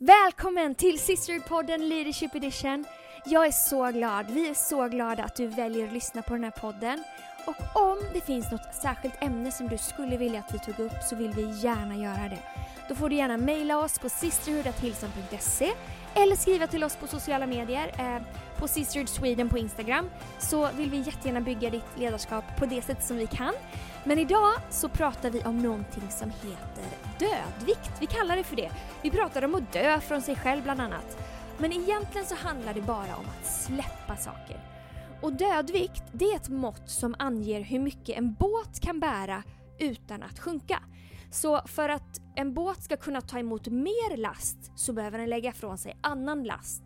Välkommen till Sisterpodden Leadership Edition. Jag är så glad, vi är så glada att du väljer att lyssna på den här podden. Och om det finns något särskilt ämne som du skulle vilja att vi tog upp så vill vi gärna göra det. Då får du gärna mejla oss på sisterhood.hillsong.se eller skriva till oss på sociala medier, eh, på Sisterhood Sweden på Instagram. Så vill vi jättegärna bygga ditt ledarskap på det sätt som vi kan. Men idag så pratar vi om någonting som heter dödvikt. Vi kallar det för det. Vi pratar om att dö från sig själv bland annat. Men egentligen så handlar det bara om att släppa saker. Och dödvikt, det är ett mått som anger hur mycket en båt kan bära utan att sjunka. Så för att en båt ska kunna ta emot mer last så behöver den lägga ifrån sig annan last.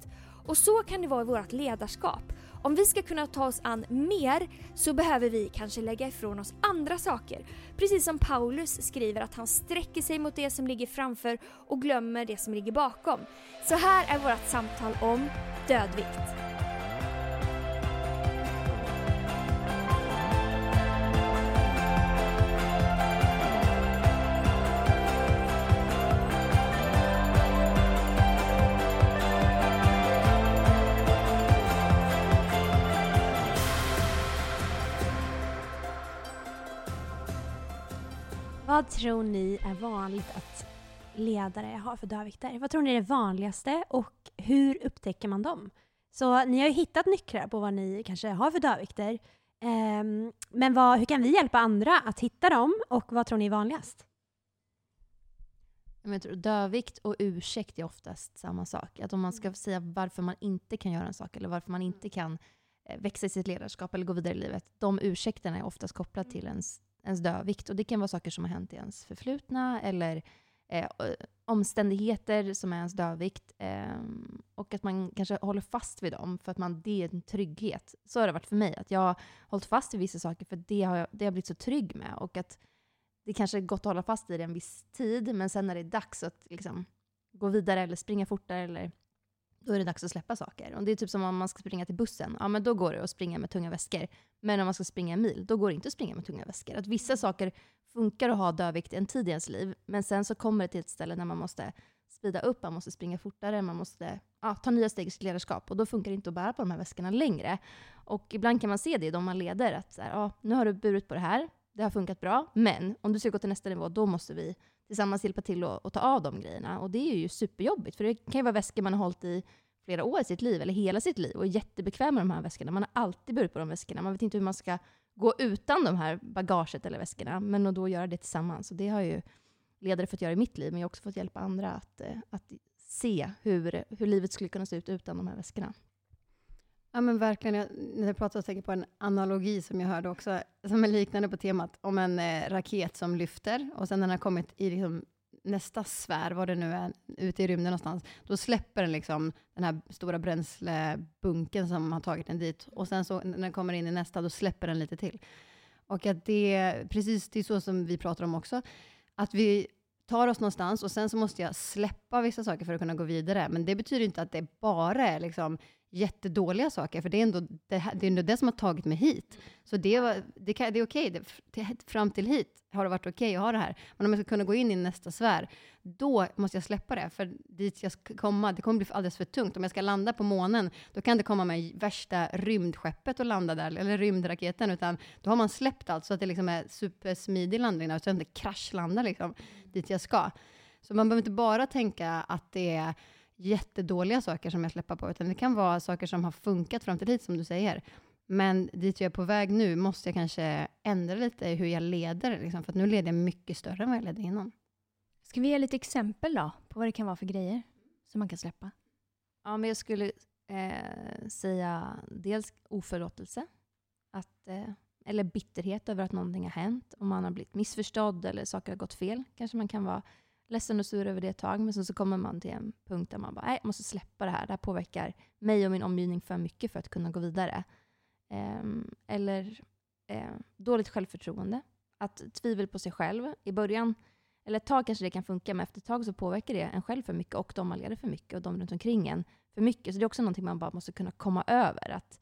Och så kan det vara i vårt ledarskap. Om vi ska kunna ta oss an mer så behöver vi kanske lägga ifrån oss andra saker. Precis som Paulus skriver att han sträcker sig mot det som ligger framför och glömmer det som ligger bakom. Så här är vårt samtal om dödvikt. Tror ni är vanligt att ledare har för dödvikter? Vad tror ni är det vanligaste och hur upptäcker man dem? Så ni har ju hittat nycklar på vad ni kanske har för dödvikter. Um, men vad, hur kan vi hjälpa andra att hitta dem och vad tror ni är vanligast? Jag tror, dödvikt och ursäkt är oftast samma sak. Att om man ska säga varför man inte kan göra en sak eller varför man inte kan eh, växa i sitt ledarskap eller gå vidare i livet. De ursäkterna är oftast kopplade till ens ens dödvikt. Och det kan vara saker som har hänt i ens förflutna eller eh, omständigheter som är ens dödvikt. Eh, och att man kanske håller fast vid dem för att man, det är en trygghet. Så har det varit för mig. Att jag har hållit fast vid vissa saker för det har jag, det har jag blivit så trygg med. Och att det kanske är gott att hålla fast i det en viss tid, men sen när det är dags att liksom, gå vidare eller springa fortare eller då är det dags att släppa saker. Och det är typ som om man ska springa till bussen. Ja, men då går det att springa med tunga väskor. Men om man ska springa en mil, då går det inte att springa med tunga väskor. Att vissa saker funkar att ha dödvikt en tid i ens liv, men sen så kommer det till ett ställe när man måste spida upp, man måste springa fortare, man måste ja, ta nya steg i sitt ledarskap. Och då funkar det inte att bära på de här väskorna längre. Och ibland kan man se det i de man leder, att så här, ja, nu har du burit på det här, det har funkat bra, men om du ska gå till nästa nivå, då måste vi tillsammans hjälpa till att ta av de grejerna. Och det är ju superjobbigt, för det kan ju vara väskor man har hållit i flera år i sitt liv, eller hela sitt liv, och är jättebekväm med de här väskorna. Man har alltid burit på de väskorna. Man vet inte hur man ska gå utan de här bagaget eller väskorna, men att då göra det tillsammans. Och det har ju ledare fått göra i mitt liv, men jag har också fått hjälpa andra att, eh, att se hur, hur livet skulle kunna se ut utan de här väskorna. Ja men verkligen. Jag, när jag pratar och tänker på en analogi som jag hörde också, som är liknande på temat, om en eh, raket som lyfter och sen när den har kommit i liksom, nästa sfär, vad det nu är, ute i rymden någonstans, då släpper den liksom den här stora bränslebunken som har tagit den dit. Och sen så när den kommer in i nästa, då släpper den lite till. Och att det, precis, det är så som vi pratar om också, att vi tar oss någonstans och sen så måste jag släppa vissa saker för att kunna gå vidare. Men det betyder inte att det bara är liksom jättedåliga saker, för det är ändå det, det, är ändå det som har tagit mig hit. Så det, var, det, kan, det är okej, okay. fram till hit har det varit okej okay att ha det här. Men om jag ska kunna gå in i nästa sfär, då måste jag släppa det, för dit jag ska komma, det kommer bli alldeles för tungt. Om jag ska landa på månen, då kan det komma med värsta rymdskeppet och landa där, eller rymdraketen, utan då har man släppt allt, så att det liksom är supersmidig landning, så att jag inte kraschlandar liksom, dit jag ska. Så man behöver inte bara tänka att det är jättedåliga saker som jag släpper på, utan det kan vara saker som har funkat fram till hit, som du säger. Men dit jag är på väg nu måste jag kanske ändra lite hur jag leder, liksom, för att nu leder jag mycket större än vad jag ledde innan. Ska vi ge lite exempel då, på vad det kan vara för grejer som man kan släppa? Ja, men jag skulle eh, säga dels oförlåtelse, att, eh, eller bitterhet över att någonting har hänt, om man har blivit missförstådd eller saker har gått fel. Kanske man kan vara ledsen och sur över det ett tag, men sen så kommer man till en punkt där man bara, nej, jag måste släppa det här. Det här påverkar mig och min omgivning för mycket för att kunna gå vidare. Um, eller um, dåligt självförtroende. Att tvivel på sig själv. I början, eller ett tag kanske det kan funka, men efter ett tag så påverkar det en själv för mycket och de man leder för mycket och de runt omkring en för mycket. Så det är också någonting man bara måste kunna komma över. Att,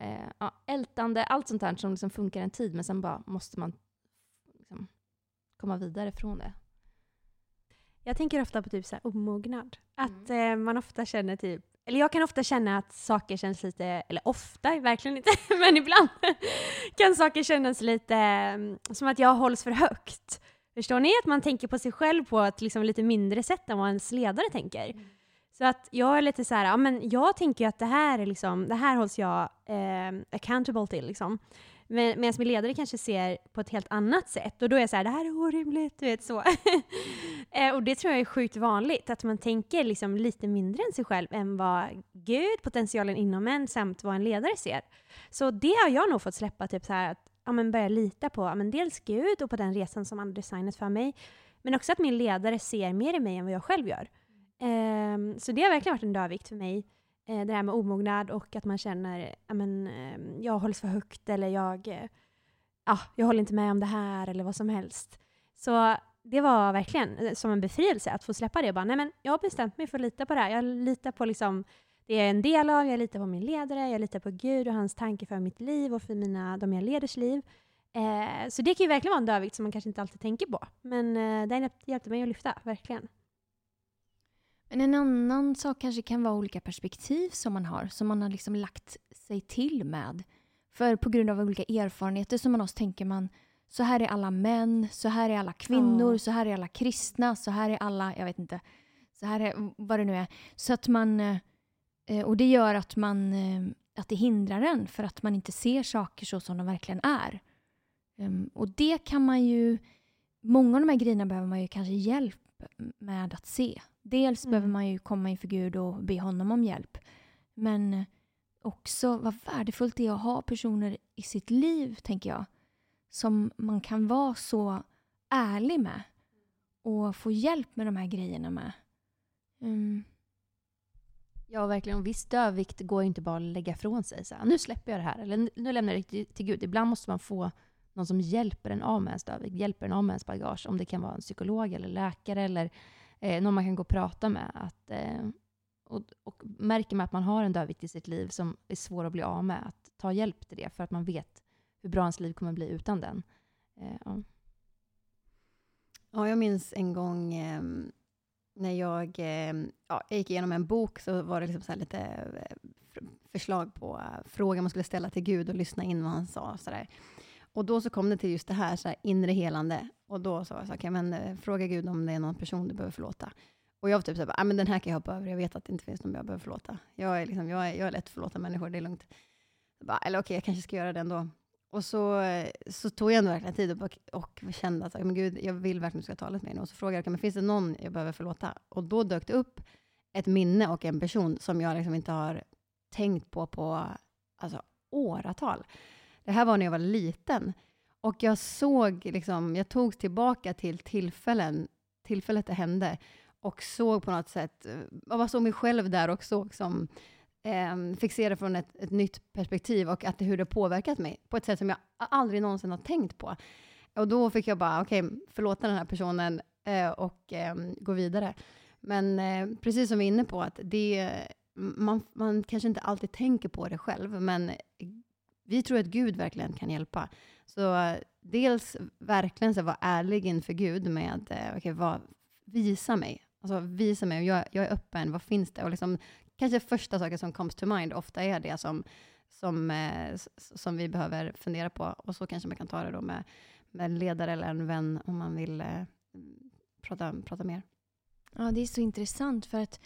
uh, ja, ältande, allt sånt här som liksom funkar en tid, men sen bara måste man liksom komma vidare från det. Jag tänker ofta på typ så här omognad. Att eh, man ofta känner typ, eller jag kan ofta känna att saker känns lite, eller ofta, verkligen inte, men ibland kan saker kännas lite mm, som att jag hålls för högt. Förstår ni? Att man tänker på sig själv på ett liksom lite mindre sätt än vad ens ledare tänker. Så att jag är lite så här, ja men jag tänker att det här är liksom, det här hålls jag eh, accountable till liksom. Men, medan min ledare kanske ser på ett helt annat sätt. Och då är jag så här, det här är orimligt, du vet så. eh, och det tror jag är sjukt vanligt, att man tänker liksom lite mindre än sig själv än vad Gud, potentialen inom en, samt vad en ledare ser. Så det har jag nog fått släppa, typ så här, att ja, men börja lita på ja, men dels Gud och på den resan som han har designat för mig. Men också att min ledare ser mer i mig än vad jag själv gör. Um, så det har verkligen varit en dödvikt för mig. Eh, det här med omognad och att man känner att ehm, jag hålls för högt eller jag, uh, jag håller inte med om det här eller vad som helst. Så det var verkligen eh, som en befrielse att få släppa det. Bara, nej, men jag har bestämt mig för att lita på det här. Jag litar på liksom, det jag är en del av, jag litar på min ledare, jag litar på Gud och hans tanke för mitt liv och för mina, de jag leders liv. Eh, så det kan ju verkligen vara en dödvikt som man kanske inte alltid tänker på. Men eh, den hjälpte mig att lyfta, verkligen. Men en annan sak kanske kan vara olika perspektiv som man har, som man har liksom lagt sig till med. För på grund av olika erfarenheter som man har så tänker man så här är alla män, så här är alla kvinnor, oh. så här är alla kristna, så här är alla, jag vet inte, så här är vad det nu är. Så att man, eh, och det gör att man, eh, att det hindrar en för att man inte ser saker så som de verkligen är. Ehm, och det kan man ju, många av de här grejerna behöver man ju kanske hjälp med att se. Dels mm. behöver man ju komma inför Gud och be honom om hjälp. Men också vad värdefullt det är att ha personer i sitt liv, tänker jag, som man kan vara så ärlig med och få hjälp med de här grejerna med. Mm. Ja, verkligen. Och viss dödvikt går inte bara att lägga ifrån sig. Så här, nu släpper jag det här, eller nu lämnar jag det till Gud. Ibland måste man få någon som hjälper en av med ens dödvikt, hjälper en av med ens bagage. Om det kan vara en psykolog eller läkare eller eh, någon man kan gå och prata med. Att, eh, och, och märker man att man har en dödvikt i sitt liv som är svår att bli av med, att ta hjälp till det för att man vet hur bra ens liv kommer bli utan den. Eh, ja. ja, jag minns en gång eh, när jag, eh, ja, jag gick igenom en bok, så var det liksom så lite eh, förslag på eh, frågor man skulle ställa till Gud och lyssna in vad han sa. Så där. Och då så kom det till just det här, så här inre helande. Och då sa jag så okay, men eh, fråga Gud om det är någon person du behöver förlåta. Och jag var typ så här, ah, men den här kan jag hoppa över, jag vet att det inte finns någon jag behöver förlåta. Jag är, liksom, jag är, jag är lätt att förlåta människor, det är lugnt. Bara, eller okej, okay, jag kanske ska göra det ändå. Och så, eh, så tog jag ändå verkligen tid och, och kände att men Gud, jag vill verkligen att du ska tala med mig. Och så frågade jag, men finns det någon jag behöver förlåta? Och då dök det upp ett minne och en person som jag liksom inte har tänkt på på alltså, åratal. Det här var när jag var liten. Och jag såg, liksom, jag togs tillbaka till tillfällen, tillfället det hände och såg på något sätt, jag bara såg mig själv där och såg som eh, fixerad från ett, ett, nytt perspektiv och att hur det påverkat mig på ett sätt som jag aldrig någonsin har tänkt på. Och då fick jag bara, okej, okay, förlåta den här personen eh, och eh, gå vidare. Men eh, precis som vi är inne på, att det, man, man kanske inte alltid tänker på det själv, men vi tror att Gud verkligen kan hjälpa. Så eh, dels verkligen så vara ärlig inför Gud med, eh, okay, vad, visa mig. Alltså visa mig, jag, jag är öppen, vad finns det? Och liksom, kanske första saken som comes to mind ofta är det som, som, eh, som vi behöver fundera på. Och så kanske man kan ta det då med, med en ledare eller en vän om man vill eh, prata, prata mer. Ja, det är så intressant för att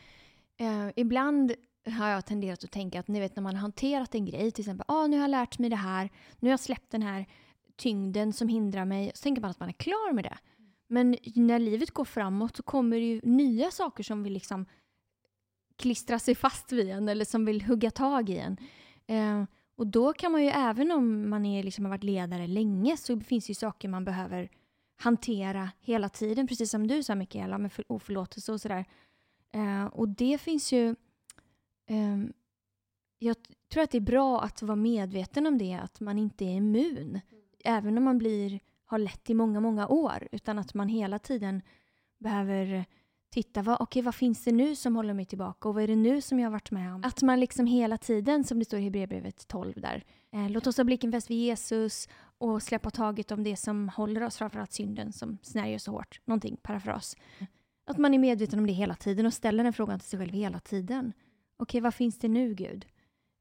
eh, ibland har jag tenderat att tänka att ni vet när man har hanterat en grej, till exempel ah, nu har jag lärt mig det här, nu har jag släppt den här tyngden som hindrar mig, så tänker man att man är klar med det. Men när livet går framåt så kommer det ju nya saker som vill liksom klistra sig fast vid en eller som vill hugga tag i en. Eh, och då kan man ju, även om man är, liksom, har varit ledare länge, så finns det ju saker man behöver hantera hela tiden, precis som du sa Mikaela, med oförlåtelse och sådär. Eh, och det finns ju Um, jag tror att det är bra att vara medveten om det, att man inte är immun. Mm. Även om man blir, har lett i många, många år. Utan att man hela tiden behöver titta, vad, okay, vad finns det nu som håller mig tillbaka och vad är det nu som jag har varit med om? Att man liksom hela tiden, som det står i Hebreerbrevet 12 där, eh, låt oss ha blicken fäst vid Jesus och släppa taget om det som håller oss, framförallt synden som snärjer så hårt. Någonting, parafras. Att man är medveten om det hela tiden och ställer den frågan till sig själv hela tiden. Okej, vad finns det nu Gud?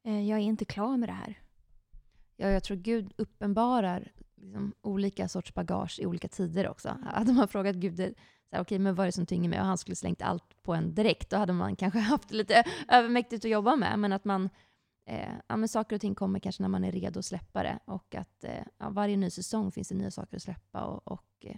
Eh, jag är inte klar med det här. Ja, jag tror Gud uppenbarar liksom, olika sorts bagage i olika tider också. Hade man frågat Gud, så här, okej, men vad är det som tynger mig? Och han skulle slängt allt på en direkt, då hade man kanske haft lite övermäktigt att jobba med. Men att man, eh, ja, men saker och ting kommer kanske när man är redo att släppa det. Och att eh, ja, varje ny säsong finns det nya saker att släppa. Och, och eh,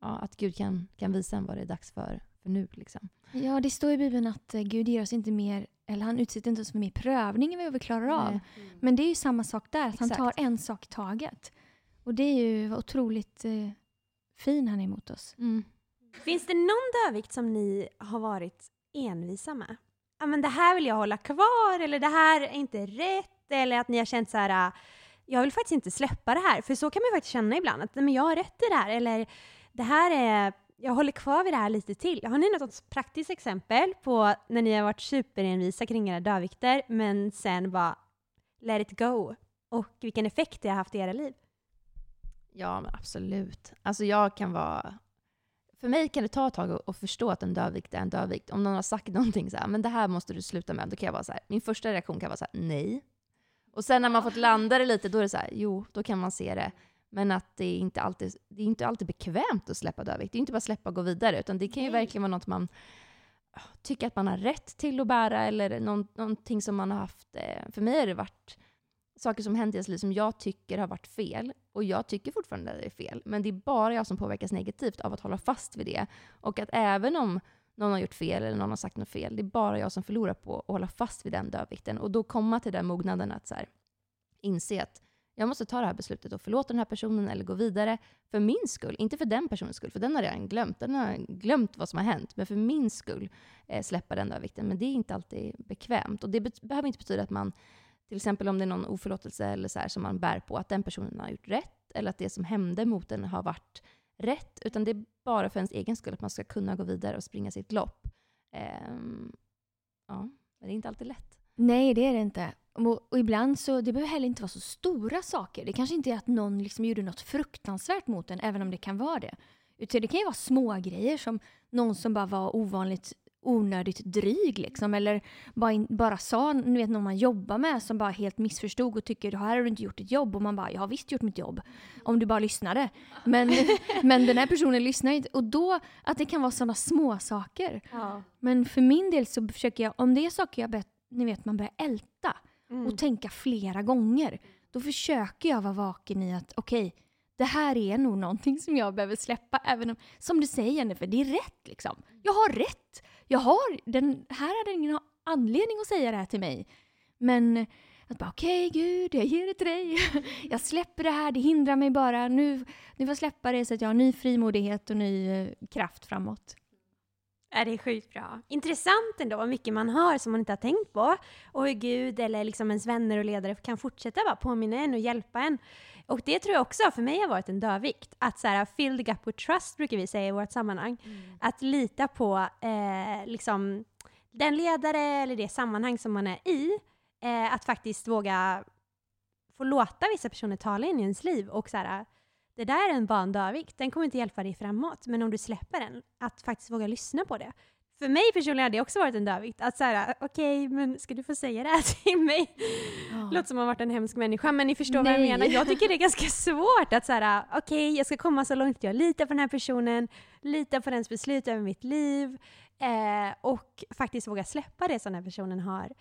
ja, att Gud kan, kan visa en vad det är dags för, för nu. Liksom. Ja, det står i Bibeln att eh, Gud ger oss inte mer, eller han utsätter inte oss för mer prövning än vad vi klarar av. Nej. Men det är ju samma sak där, att han Exakt. tar en sak i taget. Och det är ju otroligt eh, fin han är mot oss. Mm. Finns det någon dödvikt som ni har varit envisa med? Ja, men det här vill jag hålla kvar, eller det här är inte rätt, eller att ni har känt så här, äh, jag vill faktiskt inte släppa det här. För så kan man ju faktiskt känna ibland, att "Nej, men jag har rätt i det här, eller det här är, jag håller kvar vid det här lite till. Har ni något praktiskt exempel på när ni har varit superenvisa kring era dödvikter, men sen bara let it go? Och vilken effekt det har haft i era liv? Ja, men absolut. Alltså jag kan vara... För mig kan det ta ett tag att- förstå att en dödvikt är en dödvikt. Om någon har sagt någonting så här, men det här måste du sluta med, då kan jag vara så här, min första reaktion kan vara så här, nej. Och sen när man fått landa det lite, då är det så här, jo, då kan man se det. Men att det är inte alltid, det är inte alltid bekvämt att släppa dödvikt. Det är inte bara släppa och gå vidare, utan det kan ju verkligen vara något man ah, tycker att man har rätt till att bära, eller någon, någonting som man har haft... Eh, för mig har det varit saker som hänt i ens liv som jag tycker har varit fel. Och jag tycker fortfarande att det är fel. Men det är bara jag som påverkas negativt av att hålla fast vid det. Och att även om någon har gjort fel eller någon har sagt något fel, det är bara jag som förlorar på att hålla fast vid den dödvikten. Och då komma till den mognaden att så här, inse att jag måste ta det här beslutet och förlåta den här personen eller gå vidare för min skull. Inte för den personens skull, för den har redan glömt. Den har glömt vad som har hänt. Men för min skull eh, släppa den dödvikten. Men det är inte alltid bekvämt. Och det be behöver inte betyda att man till exempel om det är någon oförlåtelse eller så här som man bär på, att den personen har gjort rätt eller att det som hände mot en har varit rätt. Utan det är bara för ens egen skull, att man ska kunna gå vidare och springa sitt lopp. Eh, ja, men det är inte alltid lätt. Nej, det är det inte. Och, ibland så, det behöver heller inte vara så stora saker. Det kanske inte är att någon liksom gjorde något fruktansvärt mot en, även om det kan vara det. Utan det kan ju vara små grejer som någon som bara var ovanligt onödigt dryg liksom. Eller bara, in, bara sa, ni vet någon man jobbar med som bara helt missförstod och tycker här har du inte gjort ditt jobb. Och man bara, jag har visst gjort mitt jobb. Om du bara lyssnade. Men, men den här personen lyssnar inte. Och då, att det kan vara sådana små saker. Ja. Men för min del så försöker jag, om det är saker jag börjar, ni vet man börjar älta Mm. och tänka flera gånger. Då försöker jag vara vaken i att okej, det här är nog någonting som jag behöver släppa. Även om, som du säger Jennifer, det är rätt liksom. Jag har rätt. Jag har, den här hade ingen anledning att säga det här till mig. Men att bara okej gud, jag ger det till dig. Jag släpper det här, det hindrar mig bara. Nu, nu får jag släppa det så att jag har ny frimodighet och ny eh, kraft framåt. Ja, det är sjukt bra. Intressant ändå vad mycket man har som man inte har tänkt på. Och hur Gud eller liksom ens vänner och ledare kan fortsätta bara påminna en och hjälpa en. Och det tror jag också för mig har varit en dödvikt. Att så här, fill the gap with trust brukar vi säga i vårt sammanhang. Att lita på eh, liksom, den ledare eller det sammanhang som man är i. Eh, att faktiskt våga få låta vissa personer tala in i ens liv och så här, det där är en bara en dödvikt, den kommer inte hjälpa dig framåt. Men om du släpper den, att faktiskt våga lyssna på det. För mig personligen har det också varit en dödvikt. Att såhär, okej, men ska du få säga det här till mig? Låter som att man varit en hemsk människa, men ni förstår vad jag Nej. menar. Jag tycker det är ganska svårt att såhär, okej, jag ska komma så långt jag litar på den här personen, litar på dens beslut över mitt liv eh, och faktiskt våga släppa det som den här personen har,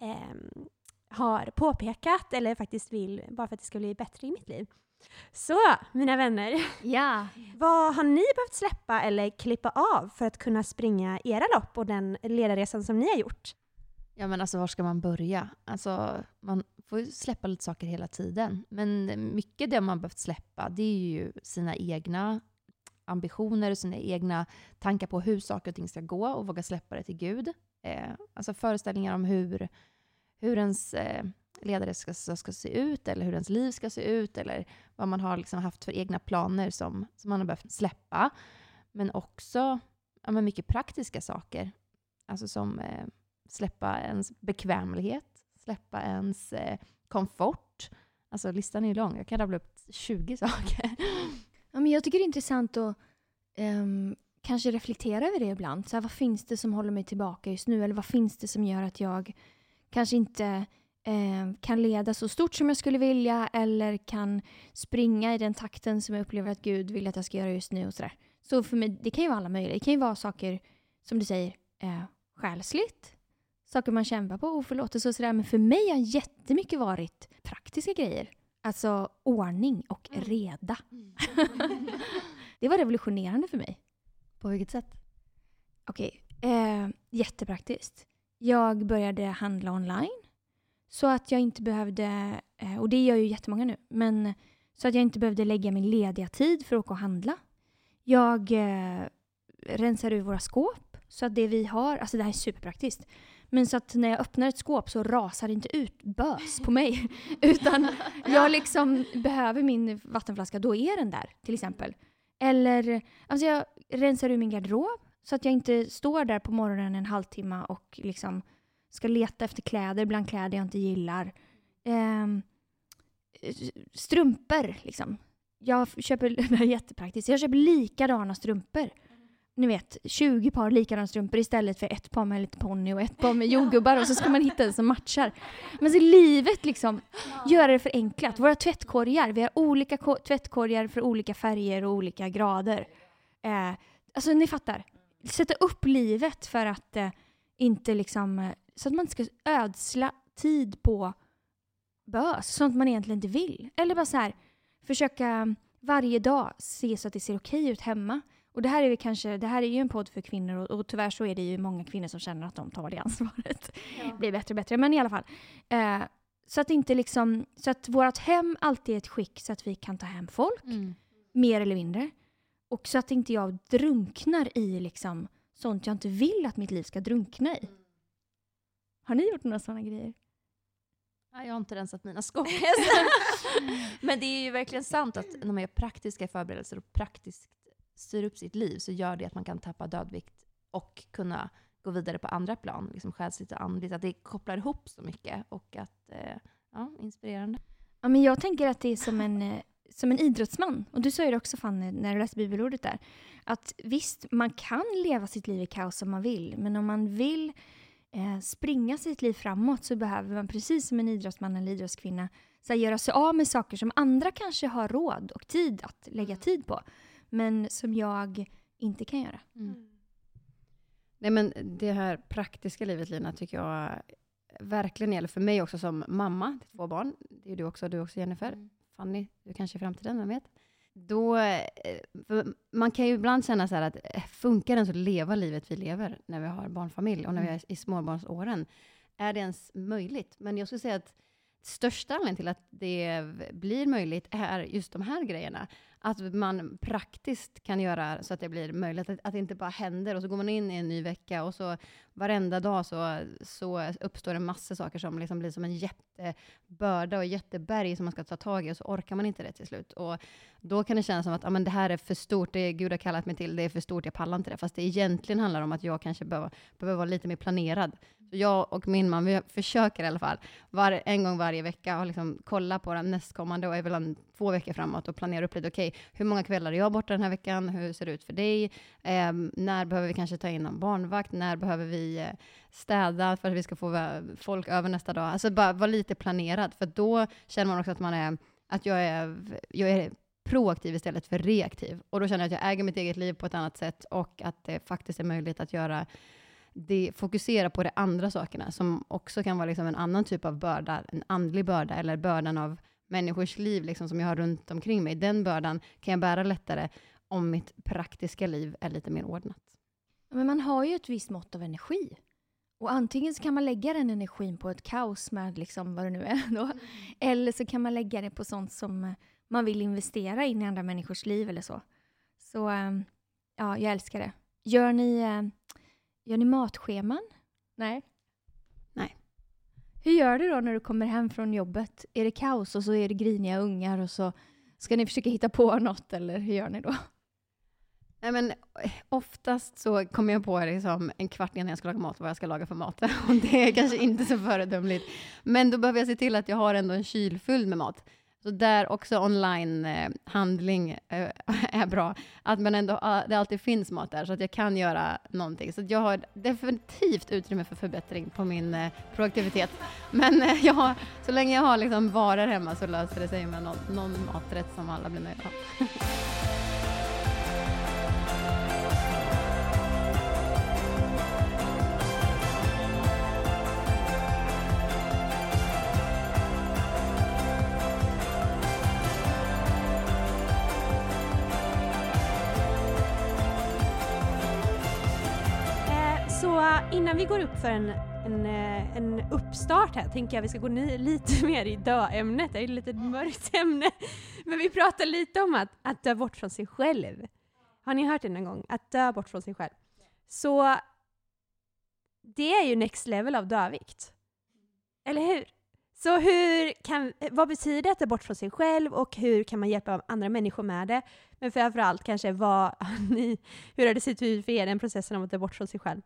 ehm, har påpekat eller faktiskt vill, bara för att det ska bli bättre i mitt liv. Så, mina vänner. Ja, Vad har ni behövt släppa eller klippa av för att kunna springa era lopp och den ledarresan som ni har gjort? Ja men alltså var ska man börja? Alltså man får ju släppa lite saker hela tiden. Men mycket det man behövt släppa det är ju sina egna ambitioner, sina egna tankar på hur saker och ting ska gå och våga släppa det till Gud. Eh, alltså föreställningar om hur, hur ens eh, ledare ska, ska, se ut eller hur ens liv ska se ut eller vad man har liksom haft för egna planer som, som man har behövt släppa. Men också ja, men mycket praktiska saker. Alltså som eh, släppa ens bekvämlighet, släppa ens eh, komfort. Alltså listan är ju lång, jag kan rabbla upp 20 saker. Ja, men jag tycker det är intressant att um, kanske reflektera över det ibland. Så här, vad finns det som håller mig tillbaka just nu? Eller vad finns det som gör att jag kanske inte eh, kan leda så stort som jag skulle vilja eller kan springa i den takten som jag upplever att Gud vill att jag ska göra just nu och sådär. Så för mig, det kan ju vara alla möjliga. Det kan ju vara saker, som du säger, eh, själsligt. Saker man kämpar på, oförlåtelse och sådär. Men för mig har jättemycket varit praktiska grejer. Alltså ordning och reda. det var revolutionerande för mig. På vilket sätt? Okej, eh, jättepraktiskt. Jag började handla online. Så att jag inte behövde, eh, och det gör ju jättemånga nu, men så att jag inte behövde lägga min lediga tid för att åka och handla. Jag eh, rensar ur våra skåp så att det vi har, alltså det här är superpraktiskt. Men så att när jag öppnar ett skåp så rasar det inte ut bös på mig. Utan jag liksom behöver min vattenflaska, då är den där till exempel. Eller alltså jag rensar ur min garderob så att jag inte står där på morgonen en halvtimme och liksom ska leta efter kläder bland kläder jag inte gillar. Ehm, strumpor liksom. Jag köper, det är jättepraktiskt, jag köper likadana strumpor. Ni vet, 20 par likadana strumpor istället för ett par med lite ponny och ett par med jordgubbar och så ska man hitta en som matchar. Men så livet liksom, göra det för enklat. Våra tvättkorgar, vi har olika ko- tvättkorgar för olika färger och olika grader. Eh, alltså ni fattar. Sätta upp livet för att eh, inte liksom, eh, så att man inte ska ödsla tid på bös, sånt man egentligen inte vill. Eller bara så här, försöka varje dag se så att det ser okej ut hemma. Och det här är, kanske, det här är ju en podd för kvinnor och, och tyvärr så är det ju många kvinnor som känner att de tar det ansvaret. Det blir bättre och bättre, men i alla fall. Eh, så att inte liksom, så att vårt hem alltid är ett skick så att vi kan ta hem folk, Mm. mer eller mindre. Och så att inte jag drunknar i liksom sånt jag inte vill att mitt liv ska drunkna i. Har ni gjort några sådana grejer? Ja, jag har inte rensat mina skåp. Men det är ju verkligen sant att när man gör praktiska förberedelser och praktiskt styr upp sitt liv så gör det att man kan tappa dödvikt och kunna gå vidare på andra plan, liksom själsligt och andligt. Att det kopplar ihop så mycket och att, eh, ja, inspirerande. Ja, men jag tänker att det är som en, eh, som en idrottsman. Och du sa ju det också Fanny, när du läste bibelordet där. Att visst, man kan leva sitt liv i kaos om man vill. Men om man vill eh, springa sitt liv framåt så behöver man, precis som en idrottsman eller idrottskvinna, så här, göra sig av med saker som andra kanske har råd och tid att lägga tid på. Men som jag inte kan göra. Mm. Nej, men det här praktiska livet, Lina, tycker jag verkligen gäller för mig också som mamma till två barn. Det är du också, du också Jennifer. Mm. Fanny, du kanske i framtiden, vem vet? Då, eh, man kan ju ibland känna så här att eh, funkar det ens att leva livet vi lever när vi har barnfamilj och när vi är i småbarnsåren? Är det ens möjligt? Men jag skulle säga att största anledningen till att det blir möjligt är just de här grejerna. Att man praktiskt kan göra så att det blir möjligt, att, att det inte bara händer och så går man in i en ny vecka och så varenda dag så, så uppstår det massor saker som liksom blir som en jättebörda och jätteberg som man ska ta tag i och så orkar man inte det till slut. Och då kan det kännas som att ah, men det här är för stort, det Gud har kallat mig till, det är för stort, jag pallar inte det. Fast det egentligen handlar om att jag kanske behöver, behöver vara lite mer planerad. Så jag och min man, vi försöker i alla fall, var, en gång varje vecka, och liksom kolla på den nästkommande och även två veckor framåt och planera upp lite, okej, hur många kvällar är jag borta den här veckan? Hur ser det ut för dig? Eh, när behöver vi kanske ta in någon barnvakt? När behöver vi eh, städa för att vi ska få folk över nästa dag? Alltså bara vara lite planerad, för då känner man också att man är, att jag är, jag är proaktiv istället för reaktiv. Och då känner jag att jag äger mitt eget liv på ett annat sätt och att det faktiskt är möjligt att göra det, fokusera på de andra sakerna som också kan vara liksom en annan typ av börda, en andlig börda eller bördan av människors liv liksom, som jag har runt omkring mig. Den bördan kan jag bära lättare om mitt praktiska liv är lite mer ordnat. Men man har ju ett visst mått av energi. Och antingen så kan man lägga den energin på ett kaos med liksom vad det nu är då. Eller så kan man lägga det på sånt som man vill investera in i andra människors liv eller så. Så ehm, ja, jag älskar det. Gör ni, eh, gör ni matscheman? Nej? Nej. Hur gör du då när du kommer hem från jobbet? Är det kaos och så är det griniga ungar och så ska ni försöka hitta på något eller hur gör ni då? Nej, men eh, oftast så kommer jag på liksom en kvart innan jag ska laga mat vad jag ska laga för mat. Och det är kanske inte så föredömligt. Men då behöver jag se till att jag har ändå en kyl full med mat. Så där också online-handling eh, eh är bra. Att man ändå, ah, det alltid finns mat där, så att jag kan göra någonting. Så jag har definitivt utrymme för förbättring på min eh, produktivitet. Men eh, jag har, så länge jag har liksom varor hemma så löser det sig med någon, någon maträtt som alla blir nöjda av. Innan vi går upp för en, en, eh, en uppstart här tänker jag vi ska gå ni, lite mer i dö-ämnet. Det är ett lite mörkt ämne. Men vi pratar lite om att, att dö bort från sig själv. Har ni hört det någon gång? Att dö bort från sig själv. Så det är ju next level av dövikt. Eller hur? Så hur kan, vad betyder det att dö bort från sig själv och hur kan man hjälpa andra människor med det? Men framförallt kanske vad ni, hur har det sett ut för er den processen om att dö bort från sig själv?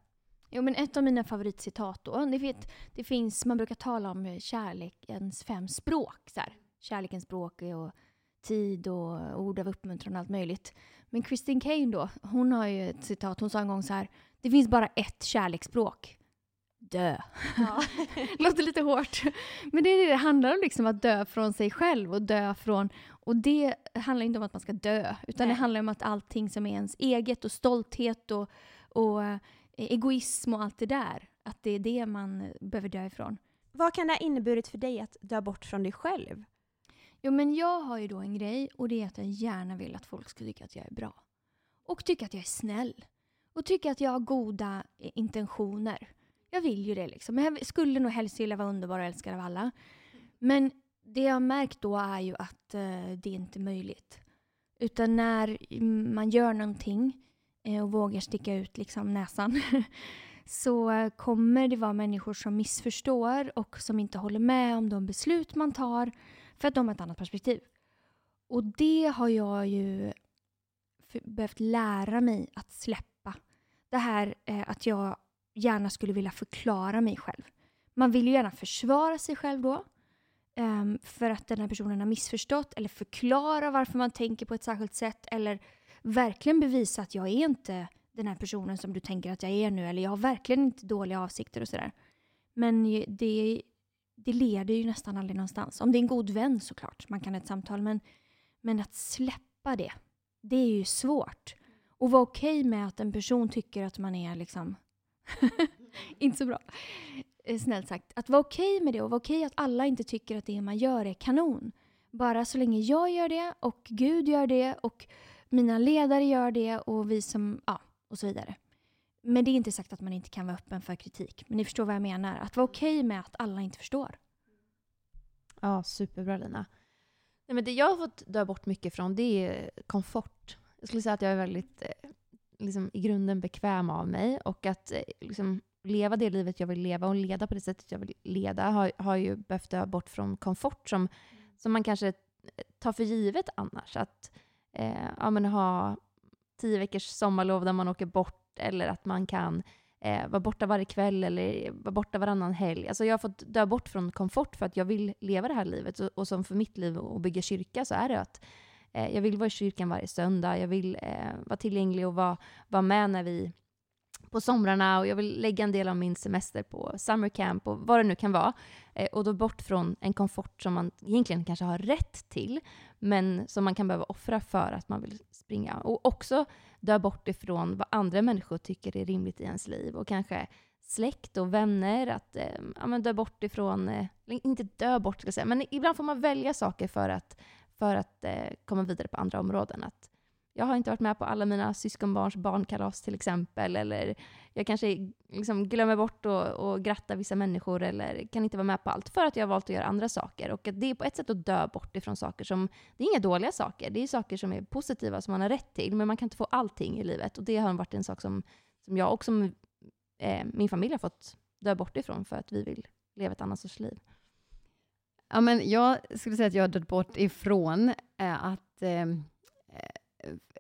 Jo, men ett av mina favoritcitat då, det, vet, det finns, man brukar tala om kärlekens fem språk. Så här. Kärlekens språk och tid och ord av uppmuntran och allt möjligt. Men Christine Kane då, hon har ju ett citat, hon sa en gång så här, det finns bara ett kärleksspråk. Dö. Ja. Låter lite hårt. Men det är det det handlar om, liksom, att dö från sig själv och dö från... Och det handlar inte om att man ska dö, utan Nej. det handlar om att allting som är ens eget och stolthet och, och eh, egoism och allt det där, att det är det man behöver dö ifrån. Vad kan det ha inneburit för dig att dö bort från dig själv? Jo, men jag har ju då en grej och det är att jag gärna vill att folk ska tycka att jag är bra. Och tycka att jag är snäll. Och tycka att jag har goda eh, intentioner. Jag vill ju det liksom. Jag skulle nog helst vilja vara underbar och älskad av alla. Men det jag har märkt då är ju att eh, det är inte möjligt. Utan när man gör någonting eh, Eh, och vågar sticka ut liksom näsan så kommer det vara människor som missförstår och som inte håller med om de beslut man tar för att de har ett annat perspektiv. Och det har jag ju behövt lära mig att släppa. Det här eh, att jag gärna skulle vilja förklara mig själv. Man vill ju gärna försvara sig själv då. eh, för att den här personen har missförstått eller förklara varför man tänker på ett särskilt sätt eller verkligen bevisa att jag är inte den här personen som du tänker att jag är nu eller jag har verkligen inte dåliga avsikter och sådär. Men det, det leder ju nästan aldrig någonstans. Om det är en god vän såklart, man kan ha ett samtal, men, men att släppa det, det är ju svårt. Och vara okej med att en person tycker att man är liksom inte så bra. Eh, snällt sagt. Att vara okej med det och vara okej att alla inte tycker att det man gör är kanon. Bara så länge jag gör det och Gud gör det och mina ledare gör det och vi som, ja, och så vidare. Men det är inte sagt att man inte kan vara öppen för kritik. Men ni förstår vad jag menar. Att vara okej med att alla inte förstår. Ja, superbra Lina. Nej, men det jag har fått dö bort mycket från det är komfort. Jag skulle säga att jag är väldigt eh, liksom, i grunden bekväm av mig och att eh, liksom, leva det livet jag vill leva och leda på det sättet jag vill leda har, har ju behövt dö bort från komfort som, som man kanske tar för givet annars. Att eh, ja, men ha tio veckors sommarlov där man åker bort eller att man kan eh, vara borta varje kväll eller vara borta varannan helg. Alltså jag har fått dö bort från komfort för att jag vill leva det här livet. Och, och som för mitt liv och bygga kyrka så är det att eh, jag vill vara i kyrkan varje söndag. Jag vill eh, vara tillgänglig och vara, vara med när vi på somrarna och jag vill lägga en del av min semester på summer camp och vad det nu kan vara. Eh, och då bort från en komfort som man egentligen kanske har rätt till men som man kan behöva offra för att man vill springa. Och också dö bort ifrån vad andra människor tycker är rimligt i ens liv och kanske släkt och vänner, att eh, ja, men dö bort ifrån, eh, eller inte dö bort ska jag säga, men ibland får man välja saker för att, för att eh, komma vidare på andra områden. Att jag har inte varit med på alla mina syskonbarns barnkalas till exempel, eller jag kanske liksom glömmer bort att och gratta vissa människor, eller kan inte vara med på allt, för att jag har valt att göra andra saker. Och att det är på ett sätt att dö bort ifrån saker som, det är inga dåliga saker, det är saker som är positiva, som man har rätt till, men man kan inte få allting i livet. Och det har varit en sak som, som jag och som eh, min familj har fått dö bort ifrån, för att vi vill leva ett annat sorts liv. Ja, men jag skulle säga att jag har dött bort ifrån eh, att, eh,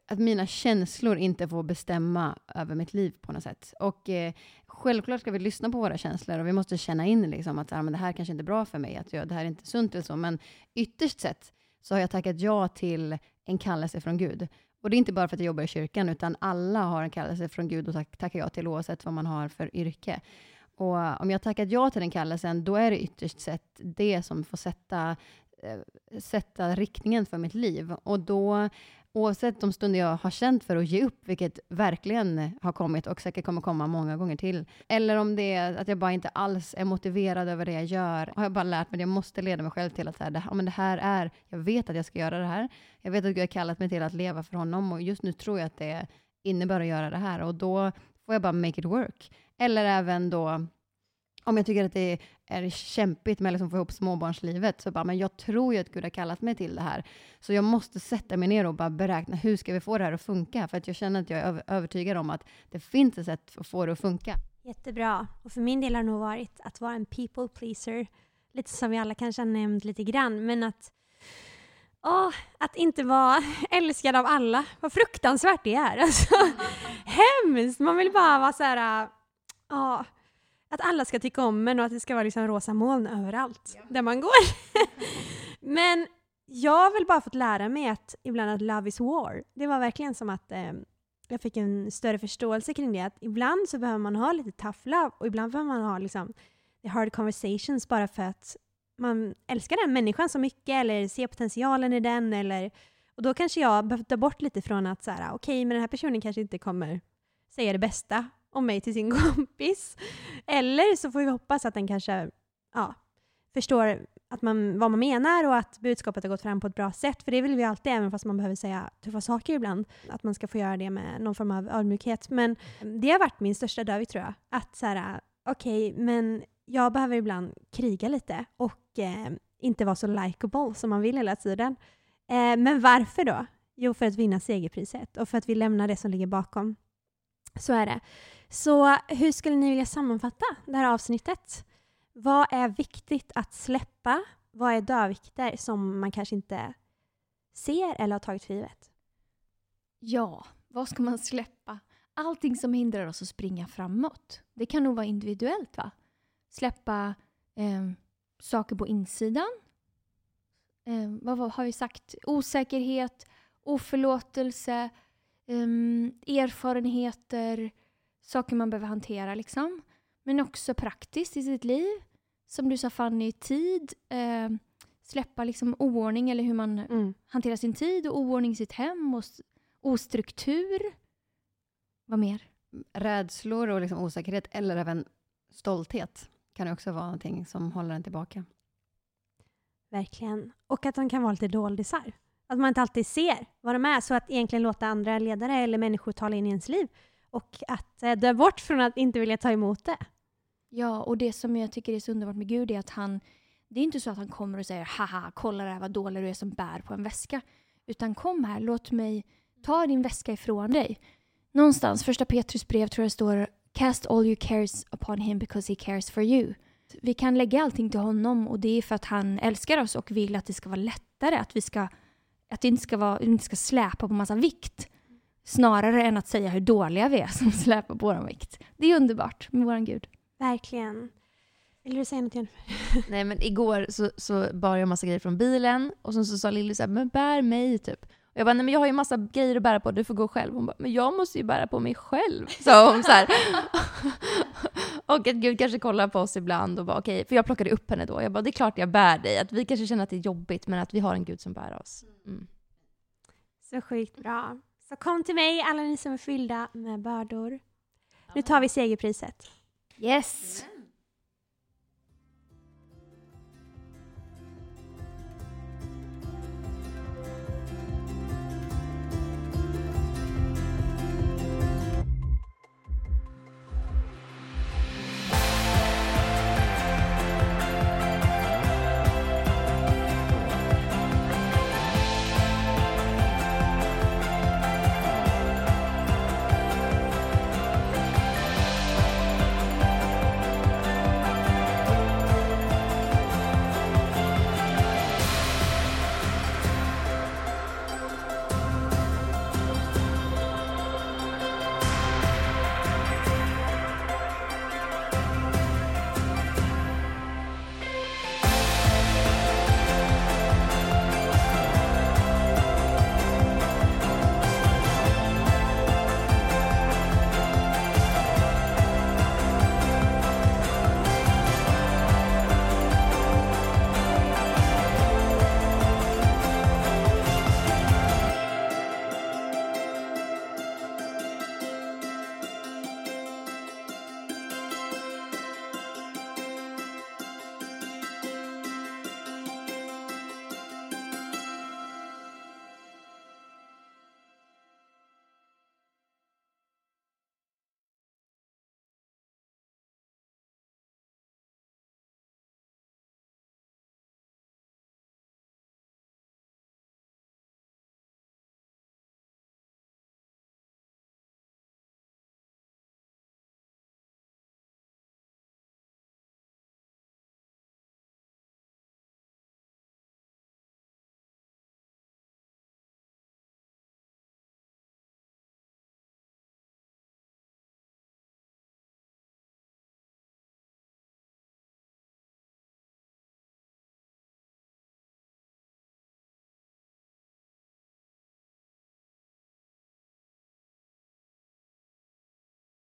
att mina känslor inte får bestämma över mitt liv på något sätt. Och eh, självklart ska vi lyssna på våra känslor och vi måste känna in liksom att ah, men det här kanske inte är bra för mig, att jag, det här är inte sunt eller så. Men ytterst sett så har jag tackat ja till en kallelse från Gud. Och det är inte bara för att jag jobbar i kyrkan, utan alla har en kallelse från Gud och tack, tackar ja till oavsett vad man har för yrke. Och eh, om jag tackat ja till den kallelsen, då är det ytterst sett det som får sätta, eh, sätta riktningen för mitt liv. Och då, oavsett de stunder jag har känt för att ge upp, vilket verkligen har kommit och säkert kommer komma många gånger till, eller om det är att jag bara inte alls är motiverad över det jag gör, har jag bara lärt mig att jag måste leda mig själv till att så här, det, men det här är, jag vet att jag ska göra det här, jag vet att Gud har kallat mig till att leva för honom och just nu tror jag att det innebär att göra det här och då får jag bara make it work. Eller även då, om jag tycker att det är kämpigt med liksom att liksom få ihop småbarnslivet, så bara, men jag tror ju att Gud har kallat mig till det här. Så jag måste sätta mig ner och bara beräkna, hur ska vi få det här att funka? För att jag känner att jag är övertygad om att det finns ett sätt att få det att funka. Jättebra. Och för min del har det nog varit att vara en people pleaser. Lite som vi alla kanske har nämnt lite grann, men att Åh, att inte vara älskad av alla. Vad fruktansvärt det är. Alltså, hemskt! Man vill bara vara så här... Åh, att alla ska tycka om en och att det ska vara liksom rosa moln överallt ja. där man går. Men jag har väl bara fått lära mig att ibland att love is war. Det var verkligen som att eh, jag fick en större förståelse kring det. Att ibland så behöver man ha lite tough love och ibland behöver man ha liksom hard conversations bara för att man älskar den människan så mycket eller ser potentialen i den. Eller, och då kanske jag behöver ta bort lite från att så här, okej, okay, men den här personen kanske inte kommer säga det bästa om mig till sin kompis. Eller så får vi hoppas att den kanske ja, förstår att man, vad man menar och att budskapet har gått fram på ett bra sätt. För det vill vi alltid, även fast man behöver säga tuffa saker ibland. Att man ska få göra det med någon form av ödmjukhet. Men det har varit min största dövig tror jag. Att så här, okej, okay, men jag behöver ibland kriga lite och eh, inte vara så likable som man vill hela tiden. Eh, men varför då? Jo, för att vinna segerpriset och för att vi lämnar det som ligger bakom. Så är det. Så hur skulle ni vilja sammanfatta det här avsnittet? Vad är viktigt att släppa? Vad är dödvikter som man kanske inte ser eller har tagit för givet? Ja, vad ska man släppa? Allting som hindrar oss att springa framåt. Det kan nog vara individuellt, va? Släppa eh, saker på insidan. Eh, vad, vad, har vi sagt? Osäkerhet, oförlåtelse, eh, erfarenheter, saker man behöver hantera liksom. Men också praktiskt i sitt liv. Som du sa Fanny, tid. Eh, släppa liksom oordning eller hur man mm. hanterar sin tid och oordning i sitt hem och ostruktur. Vad mer? Rädslor och liksom osäkerhet eller även stolthet kan också vara någonting som håller en tillbaka. Verkligen. Och att de kan vara lite doldisar. Att man inte alltid ser vad de är, så att egentligen låta andra ledare eller människor tala in i ens liv och att eh, dö bort från att inte vilja ta emot det. Ja, och det som jag tycker är så underbart med Gud är att han, det är inte så att han kommer och säger haha, kolla det här vad dålig du är som bär på en väska. Utan kom här, låt mig ta din väska ifrån dig. Någonstans, första Petrus brev tror jag det står Cast all your cares upon him because he cares for you. Vi kan lägga allting till honom och det är för att han älskar oss och vill att det ska vara lättare, att vi ska att det inte ska, vara, inte ska släpa på massa vikt. Snarare än att säga hur dåliga vi är som släpar på vår vikt. Det är underbart med vår Gud. Verkligen. Vill du säga något Jennifer? Nej men igår så, så bar jag massa grejer från bilen och sen så sa Lilly såhär, men bär mig typ. Och jag bara, nej men jag har ju massa grejer att bära på, du får gå själv. Hon bara, men jag måste ju bära på mig själv. Sa hon så här. och att Gud kanske kollar på oss ibland och bara okej, okay. för jag plockade upp henne då. Jag bara, det är klart jag bär dig. Att vi kanske känner att det är jobbigt, men att vi har en Gud som bär oss. Mm. Så sjukt bra. Så kom till mig, alla ni som är fyllda med bördor. Nu tar vi segerpriset. Yes!